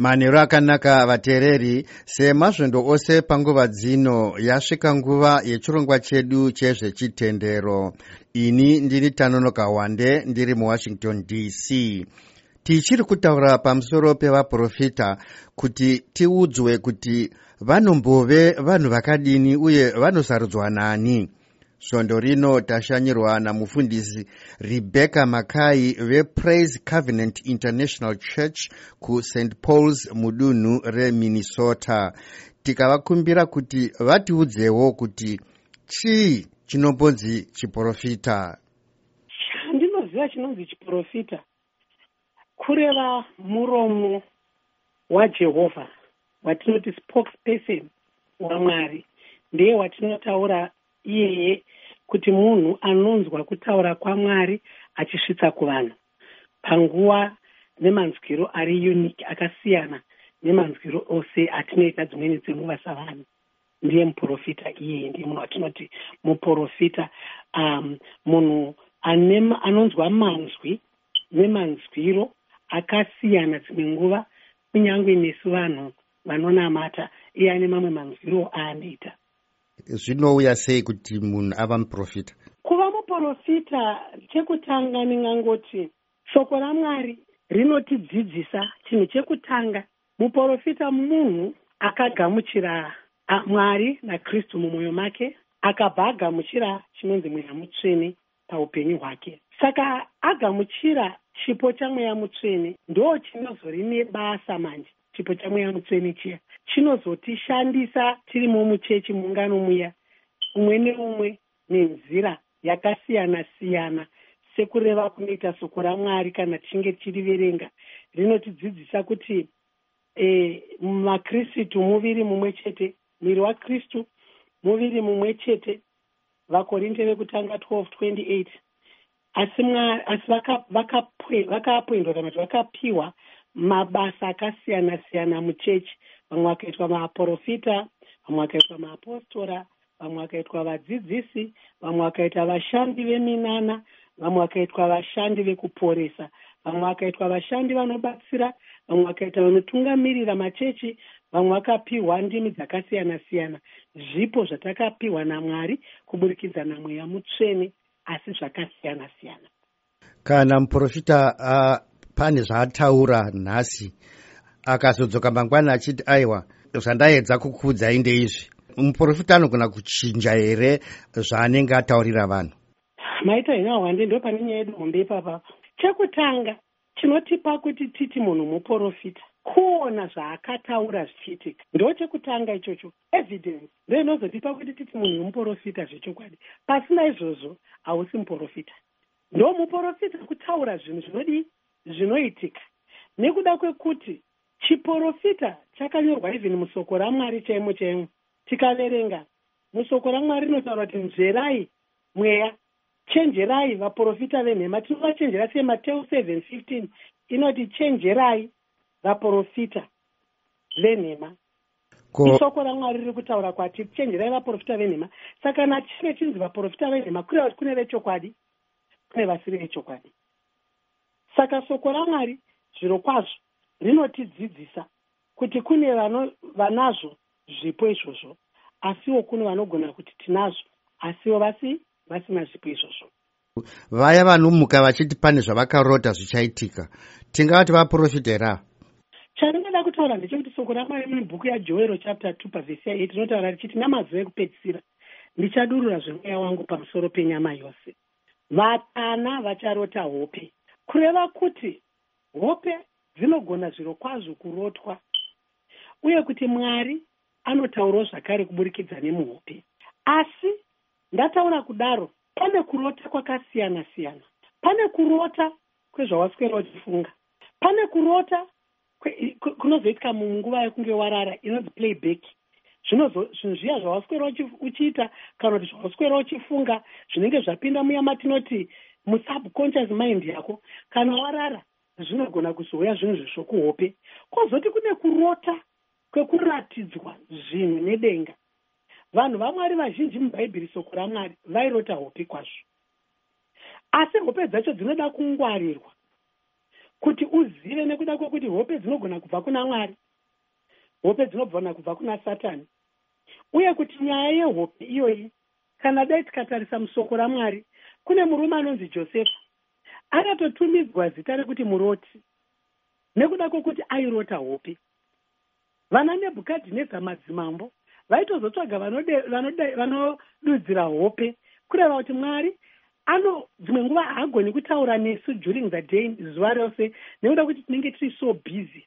manheru akanaka vateereri semasvondo ose panguva dzino yasvika nguva yechirongwa chedu chezvechitendero. Ini ndini tanonoka wande ndiri muwashington dc tichiri kutaura pamusoro pevaprofita kuti tiudzwe kuti vanombove vanhu vakadini uye vanosarudzwa nani svondo rino tashanyirwa namufundisi rebecca makai vepraise covenant international church kust pauls mudunhu reminnesota tikavakumbira kuti vatiudzewo kuti chii chinombonzi chiprofita? Chandinoziva chinonzi chiprofita. Kureva muromo wajehovha watinoti spokesperson wamwari ndeye watinotaura iyeye kuti munhu anonzwa kutaura kwamwari achisvitsa kuvanhu. Panguva nemanzwiro ari unique akasiyana nemanzwiro ose atinoita dzimweni dzenguva savanhu. Ndiye muprofita iyeye ndiye munhu watinoti muprofita. Um, munhu anonzwa manzwi nemanzwiro akasiyana dzimwe nguva kunyange nesu vanhu vanonamata iye ane mamwe manzwiro aanoita zvinouya sei kuti munhu ava muprofita? Kuva muprofita chekutanga ndingangoti shoko ramwari rinotidzidzisa chinhu chekutanga. Muprofita munhu akagamuchira mwari nakristu mumwoyo make akabva agamuchira chinonzi mweya mutsvene paupenyu hwake. Saka agamuchira chipo chamweya mutsvene ndo chinozori nebasa manje chipo chamweya mutsvene chiya chinozotishandisa tirimo muchechi mungano muya umwe neumwe nenzira yakasiyana siyana sekureva kunoita soko ramwari kana tichinge tichiriverenga rinotidzidzisa kuti e, makristu muviri mumwe chete mwiri wakristu muviri mumwe chete vakorinde vekutanga 1228 asi asi vakaapwendwa kana kuti vakapiwa mabasa akasiyana siyana muchechi vamwe vakaitwa maaprofita vamwe vakaitwa maapostora vamwe vakaitwa vadzidzisi vamwe vakaita vashandi veminana vamwe vakaitwa vashandi vekuporesa vamwe vakaitwa vashandi vanobatsira vamwe vakaita vanotungamirira machechi vamwe vakapiwa ndimi dzakasiyana siyana zvipo zvatakapiwa namwari kuburikidza namweya mutsvene asi zvakasiyana siyana kana muprofita uh, pane zvaataura nhasi akazodzoka mangwana achiti aiwa zvandaedza kukuudzai ndeizvi muprofita anogona kuchinja here zvaanenge ataurira vanhu? Maita hina hwande ndo pane nyaya yedu hombe ipapapa chekutanga chinotipa kuti titi munhu muprofita kuona zvaakataura zvichiitika. Ndo chekutanga ichocho evidence ndo inozotipa kuti titi munhu muprofita zvechokwadi. Pasina izvozvo hausi muprofita. Ndo muprofita kutaura zvinhu zvinodii zvinoitika. Nekuda kwekuti chiprofita chakanyorwa even musoko ramwari chaimo chaimo tikaverenga musoko ramwari rinotaura kuti nzverai mweya chenjerai. Vaprofita venhema tinovachenjera sei mateu 715 inoti chenjerai vaprofita venhema. Ishoko ramwari riri kutaura kwati chenjerai vaprofita venhema. Saka kana chinge chinzi vaprofita venhema kureva kuti kune vechokwadi kune vasiri vechokwadi. Saka soko ramwari zviro kwazvo rinotidzidzisa kuti kune vanazvo zvipo izvozvo asiwo kune vanogona kuti tinazvo asiwo vasi vasina zvipo izvozvo. Vaya vanomuka vachiti pane zvavakarota zvichaitika tingavati vaprofita here ava chandingada kutaura ndechekuti soko ramwari mubhuku yajoero chapter 2 pavhesi ya8 rinotaura richiti namazuva ekupedzisira ndichadurura zvemweya wangu pamusoro penyama yose. Vatana vacharota hope. Kureva kuti hope dzinogona zviro kwazvo kurotwa. Uye kuti mwari anotaurawo zvakare kuburikidza nemuhope. Asi ndataura kudaro pane kurota kwakasiyana siyana pane kurota kwezvawaswera uchifunga pane kurota kunozoitika munguva yekunge warara inonzi playback. Zvinhu zviya zvawaswera uchiita kana kuti zvawaswera uchifunga zvinenge zvapinda muya matinoti musubconscious mind yako. Kana warara zvinogona kuzouya zvinhu zvezvokuhope kwozoti kune kurota kwekuratidzwa zvinhu nedenga. Vanhu vamwari vazhinji mubhaibheri soko ramwari vairota hope kwazvo. Asi hope dzacho dzinoda kungwarirwa kuti uzive nekuda kwekuti hope dzinogona kubva kuna mwari hope dzinogona kubva kuna satani. Uye kuti nyaya yehope iyoyi kana dai tikatarisa musoko ramwari kune murume anonzi josefa akatotumidzwa zita rekuti muroti. Nekuda kwokuti airota hope. Vana nebhukadhinedza madzimambo vaitozotsvaga vanodudzira hope. Kureva kuti mwari ano dzimwe nguva haagoni kutaura nesu during the day zuva rose nekuda kuti tinenge tiri so busy.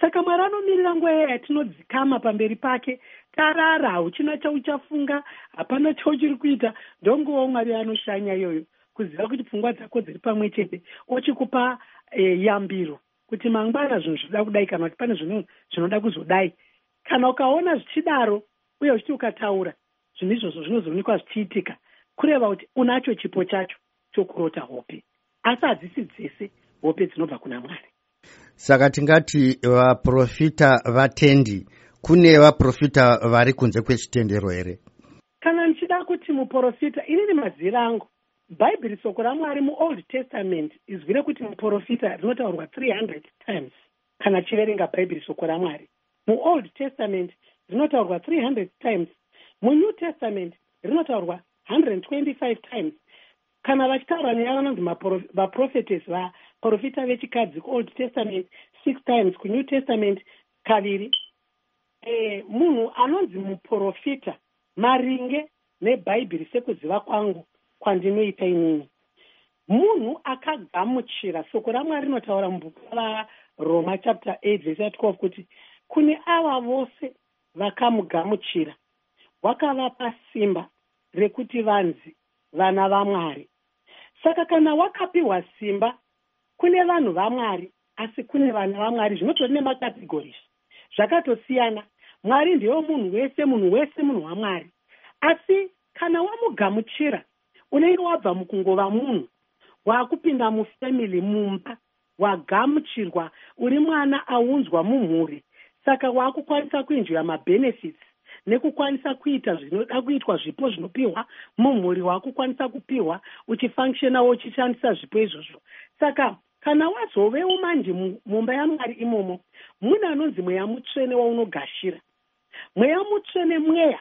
Saka mwari anomirira nguva iya yatinodzikama pamberi pake. Tarara hauchina chauchafunga hapana chauchiri kuita. Ndonguva mwari anoshanya iyoyo kuziva kuti pfungwa dzako dziri pamwe chete ochikupa e, yambiro kuti mangwana zvinhu zvinoda kudai kana kuti pane zvinhu zvinoda kuzodai. Kana ukaona zvichidaro uye uchiti ukataura zvinhu izvozvo zvinozoonekwa zvichiitika kureva kuti unacho chipo chacho chokurota hope. Asi hadzisi dzese hope dzinobva kuna mwari. Saka tingati vaprofita vatendi kune vaprofita vari kunze kwechitendero here? Kana ndichida kuti muprofita inini mazira angu bhaibheri soko ramwari muold testament izwi rekuti muprofita rinotaurwa 300 times kana chiverenga bhaibheri soko ramwari. Muold testament rinotaurwa 300 times munew testament rinotaurwa 125 times. Kana vachitaura neya vanonzi vaprofetes vaprofita vechikadzi kuold testament six times kunew testament kaviri e, munhu anonzi muprofita maringe nebhaibheri sekuziva kwangu kwandinoita inini. Munhu akagamuchira soko ramwari rinotaura mubhuku ravaroma chapter 8 vhesi ya12 kuti kune ava vose vakamugamuchira wakavapa simba rekuti vanzi vana vamwari saka kana wakapiwa simba kune vanhu vamwari asi kune vana vamwari zvinotori nemakategoris zvakatosiyana. Mwari ndewo munhu wese munhu wese munhu wamwari. Asi kana wamugamuchira unenge wabva mukungova munhu waakupinda mufamily mumba wagamuchirwa uri mwana aunzwa mumhuri. Saka waakukwanisa kuenjoya mabhenefits nekukwanisa kuita zvinoda kuitwa zvipo zvinopiwa mumhuri waakukwanisa kupiwa uchifunctionawo uchishandisa zvipo izvozvo. Saka kana wazoveo manje mumba yamwari imomo mune anonzi mweya mutsvene waunogashira. Mweya mutsvene mweya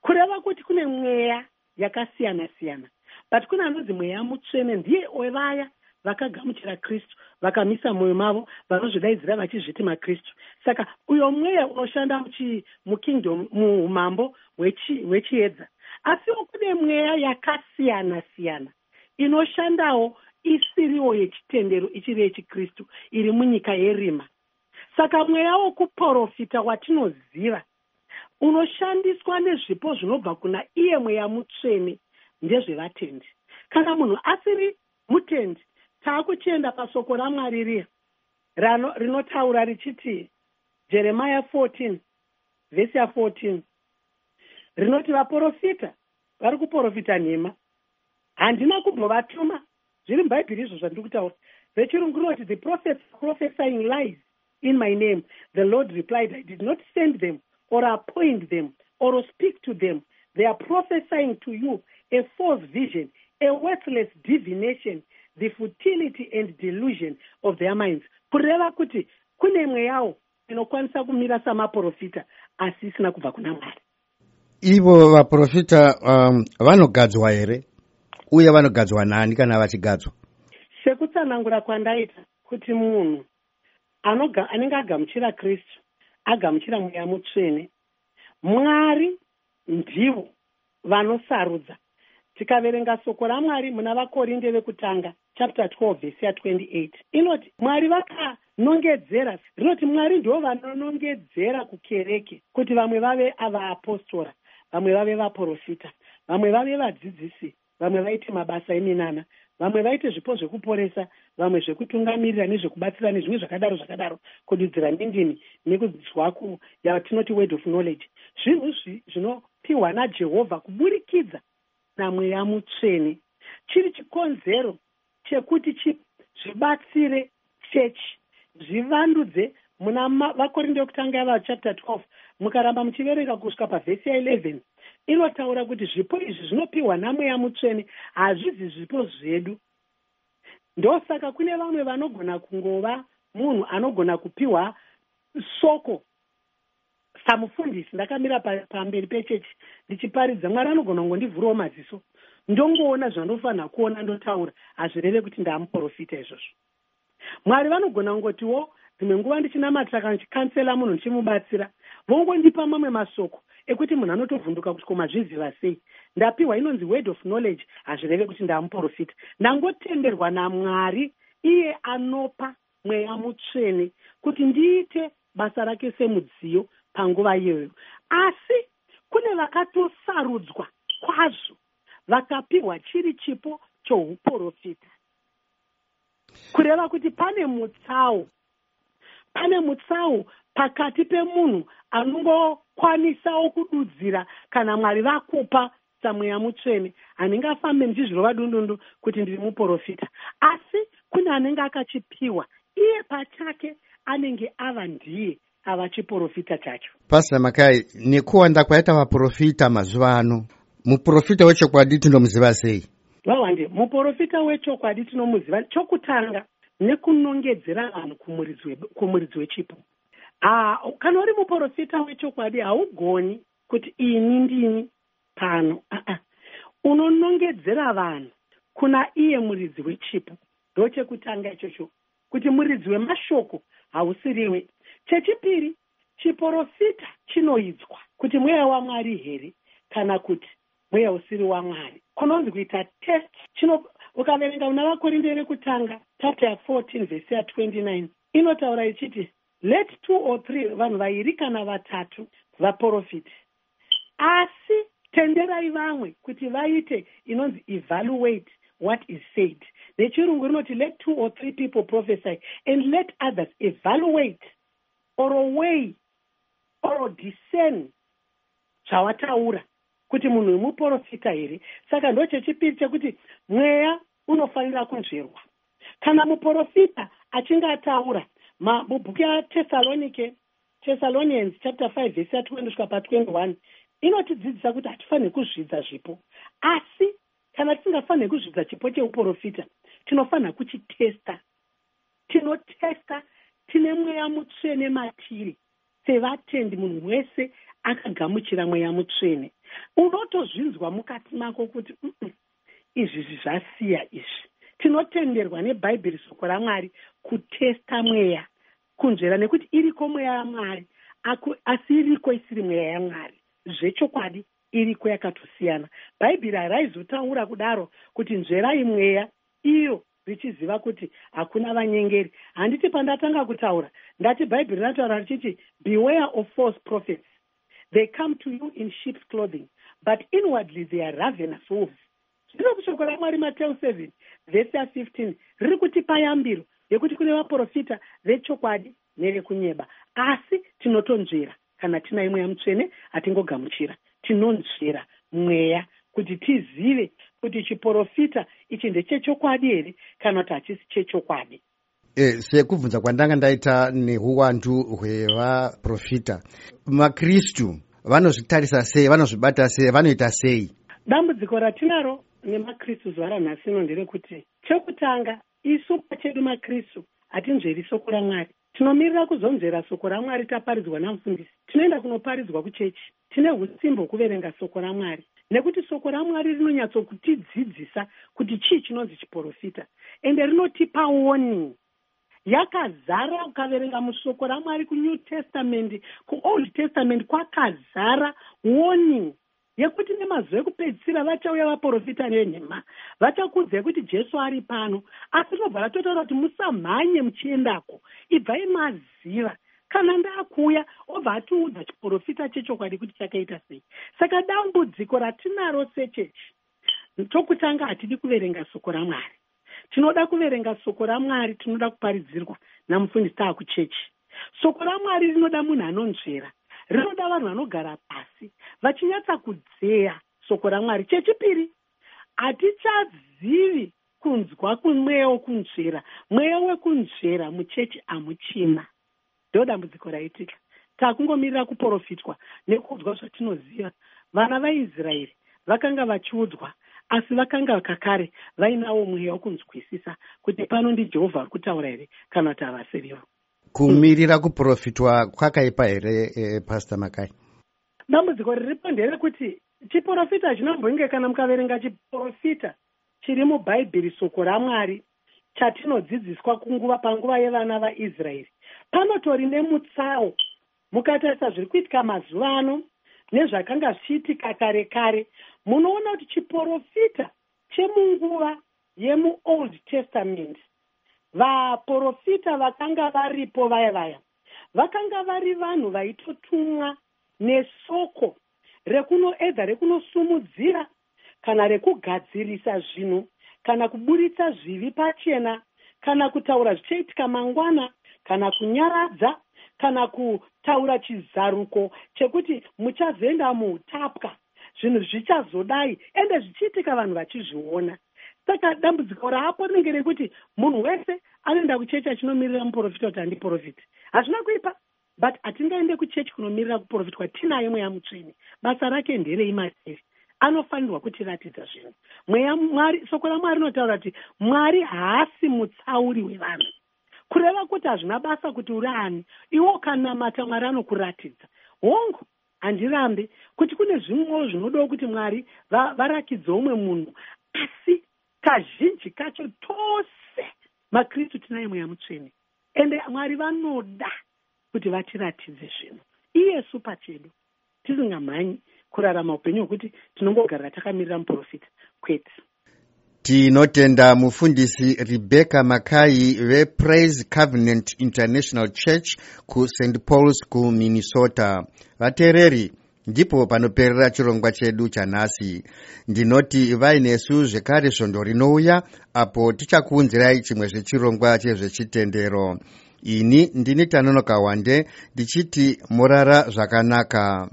kureva kuti kune mweya yakasiyana siyana but kune anonzi mweya mutsvene ndiye wevaya vakagamuchira kristu vakamisa mwoyo mavo vanozvidaidzira vachizviti makristu. Saka uyo mweya unoshanda mukingdom muumambo hwechiedza. Asiwo kune mweya yakasiyana siyana inoshandawo isiriwo yechitendero ichiri yechikristu iri munyika yerima. Saka mweya wokuprofita watinoziva unoshandiswa nezvipo zvinobva kuna iye mweya mutsvene ndezvevatendi. Kana munhu asiri mutendi taakuchienda pasoko ramwari riya rinotaura richiti jeremaya 14 vhesi ya14 rinoti vaprofita vari kuprofita nhema. Handina kumbovatuma zviri mubhaibheri izvo zvandiri kutaura. Vechirungu rinoti the prophets prophesying lies in my name. The lord replied i did not send them or appoint them or speak to them they are prophesying to you a false vision a worthless divination the futility and delusion of their minds. Kureva kuti kune mweyawo inokwanisa kumira samaprofita asi isina kubva kuna mwari. Ivo vaprofita um, vanogadzwa here? Uye vanogadzwa nani kana vachigadzwa? Sekutsanangura kwandaita kuti munhu anenge agamuchira kristu agamuchira mweya mutsvene. Mwari ndivo vanosarudza. Tikaverenga soko ramwari muna vakorinde vekutanga chapter 12 vhesi ya28 inoti mwari vakanongedzera. Rinoti mwari ndo vanonongedzera kukereke kuti vamwe vave avaapostora vamwe vave vaprofita vamwe vave vadzidzisi vamwe vaite mabasa eminana vamwe vaite zvipo zvekuporesa vamwe zvekutungamirira nezvekubatsira nezvimwe zvakadaro zvakadaro kududzira ndindini nekudzwa yatinoti word of knowledge. Zvinhu zvinopiwa najehovha kuburikidza namweya mutsvene chiri chikonzero chekuti zvibatsire chechi zvivandudze muna vakorinde yekutanga yava chapter 12 mukaramba muchiverenga kusvika pavhesi ya11 inotaura kuti zvipo izvi zvinopiwa namweya mutsvene hazvizi zvipo zvedu. Ndosaka kune vamwe vanogona kungova munhu anogona kupiwa soko samufundisi. Ndakamira pamberi pechechi ndichiparidza mwari anogona kungondivhurawo maziso. Ndongoona zvandofanira kuona ndotaura hazvireve kuti ndaamuprofita izvozvo. Mwari vanogona kungotiwo dzimwe nguva ndichinamatira kana ndichikansela munhu ndichimubatsira vongondipa mamwe masoko ekuti munhu anotovhunduka kuti komazviziva sei. Ndapiwa inonzi word of knowledge hazvireve kuti ndaamuprofita ndangotenderwa namwari iye anopa mweya mutsvene kuti ndiite basa rake semudziyo panguva iyoyo. Asi kune vakatosarudzwa kwazvo vakapiwa chiri chipo chouprofita. Kureva kuti pane mutsau pane mutsau pakati pemunhu anongokwanisawo kududzira kana mwari vakupa samweya mutsvene hanenge afambe ndichizvirova dundundu kuti ndiri muprofita. Asi kune anenge akachipiwa iye pachake anenge ava ndiye ava chiprofita chacho. Pasita makai nekuwanda kwaita vaprofita mazuva ano muprofita wechokwadi tinomuziva sei? Vawande muprofita wechokwadi tinomuziva chokutanga nekunongedzera vanhu kumuridzi wechipo kana uri muprofita wechokwadi haugoni kuti ini ndini pano. Aa unonongedzera vanhu kuna iye muridzi wechipo. Ndo chekutanga ichocho kuti muridzi wemashoko hausiriwe. Chechipiri chiprofita chinoidzwa kuti mweya wamwari here kana kuti mweya usiri wamwari. Kunonzi kuita test chino ukaverenga una vakorinde rekutanga chapter ya14 vhesi ya29 inotaura ichiti let two or three vanhu vairi kana vatatu vaprofiti. Asi tenderai vamwe kuti vaite inonzi evaluate what is said. Nechirungu rinoti let two or three people prophesy and let others evaluate or way or discern zvawataura kuti munhu wemuprofita here. Saka ndo chechipiri chekuti mweya unofanira kunzverwa. Kana muprofita achinge ataura mubhuku yatesalonike tesalonians chapter 5 vhesi ya20 kusvika pa21 inotidzidzisa kuti hatifaniri kuzvidza zvipo. Asi kana tisingafaniri kuzvidza chipo cheuprofita tinofanira kuchitesta. Tinotesta tine mweya mutsvene matiri sevatendi munhu wese akagamuchira mweya mutsvene. Unotozvinzwa mukati mako kuti izvizvi zvasiya izvi tinotenderwa nebhaibheri soko ramwari kutesta mweya kunzvera nekuti iriko mweya yamwari asi iriko isiri mweya yamwari. Zvechokwadi iriko yakatosiyana. Bhaibheri haraizotaura kudaro kuti nzverai mweya iyo richiziva kuti hakuna vanyengeri. Handiti pandatanga kutaura ndati bhaibheri rinotaura richiti beware of false prophets. They come to you in sheep's clothing but inwardly they are ravenous wolves zvino kushoko ramwari mateu 7 vhesi ya15 riri kutipa yambiro yekuti kune vaprofita vechokwadi nevekunyeba asi tinotonzvera kana tina imweya mutsvene hatingogamuchira tinonzvera mweya kuti tizive kuti chiprofita ichi ndechechokwadi here kana kuti hachisi chechokwadi. E, sekubvunza kwandanga ndaita neuwandu hwevaprofita makristu vanozvitarisa sei vanozvibata sei vanoita sei? Dambudziko ratinaro nemakristu zuva ranhasino nderekuti chekutanga isu pachedu makristu hatinzveri soko ramwari. Tinomirira kuzonzvera soko ramwari taparidzwa namufundisi. Tinoenda kunoparidzwa kuchechi. Tine usimbo hwekuverenga soko ramwari. Nekuti soko ramwari rinonyatsokutidzidzisa kuti chii chinonzi chiprofita ende rinotipa warning. Yakazara ukaverenga musoko ramwari kunew testament kuold testament kwakazara warning yekuti nemazuva ekupedzisira vachauya vaprofita nenhema. Vachakudzai kuti jesu ari pano asi rinobva ratotaura kuti musamhanye muchiendako. Ibvai maziva kana ndaakuuya obva atiudza chiprofita chechokwadi kuti chakaita sei. Saka dambudziko ratinaro sechechi chokutanga hatidi kuverenga soko ramwari. Tinoda kuverenga soko ramwari tinoda kuparidzirwa namufundisi taakuchechi. Soko ramwari rinoda munhu anonzvera rinoda vanhu vanogara pasi vachinyatsa kudzeya soko ramwari. Chechipiri hatichazivi kunzwa kumweya wokunzvera mweya wekunzvera muchechi hamuchina. Ndo dambudziko raitika. Takungomirira kuprofitwa nekuudzwa zvatinoziva vana vaisraeri vakanga vachiudzwa asi vakanga kakare vainawo mweya wokunzwisisa kuti pano ndijehovha ari kutaura here kana kuti havasirivo kumirira kuprofitwa kwakaipa here e, pastor makai? Dambudziko riripo nderekuti chiprofita hachinombonge kana mukaverenga chiprofita chiri mubhaibheri soko ramwari chatinodzidziswa kunguva panguva yevana vaisraeri. Panotori nemutsao mukatarisa zviri kuitika mazuva ano nezvakanga zvichiitika kare kare munoona kuti chiprofita chemunguva yemuold testament vaprofita vakanga varipo vaya vaya vakanga vari vanhu vaitotumwa nesoko rekunoedza rekunosumudzira kana rekugadzirisa zvinhu kana kuburitsa zvivi pachena kana kutaura zvichaitika mangwana kana kunyaradza kana kutaura chizaruko chekuti muchazoenda muutapwa zvinhu zvichazodai ende zvichiitika vanhu vachizviona saka dambudziko raapo rinenge rekuti munhu wese anoenda kuchechi achinomirira muprofita kuti handiprofiti hazvina kuipa but hatingaende kuchechi kunomirira kuprofitwa tinaye mweya mutsvene. Basa rake nderei materi anofanirwa kutiratidza zvinhu. Mweya mwari soko ramwari rinotaura kuti mwari haasi mutsauri wevanhu. Kureva kuti hazvina basa kuti uri ani iwo ukanamata mwari anokuratidza hongu handirambe kuti kune zvimwewo zvinodawo kuti mwari varakidze umwe munhu asi kazhinji kacho tose makristu tinaye mweya mutsvene. Ende mwari vanoda kuti vatiratidze zvinhu. Iyesu pachedu tisingamhanyi kurarama upenyu hwekuti tinongogarira takamirira muprofita kwete. Tinotenda mufundisi rebecca makai vepraise covenant international church kust pauls kuminnesota vateereri ndipo panoperera chirongwa chedu chanhasi ndinoti vainesu zvekare svondo rinouya apo tichakuunzirai chimwe zvechirongwa chezvechitendero. Ini ndini tanonoka wande ndichiti morara zvakanaka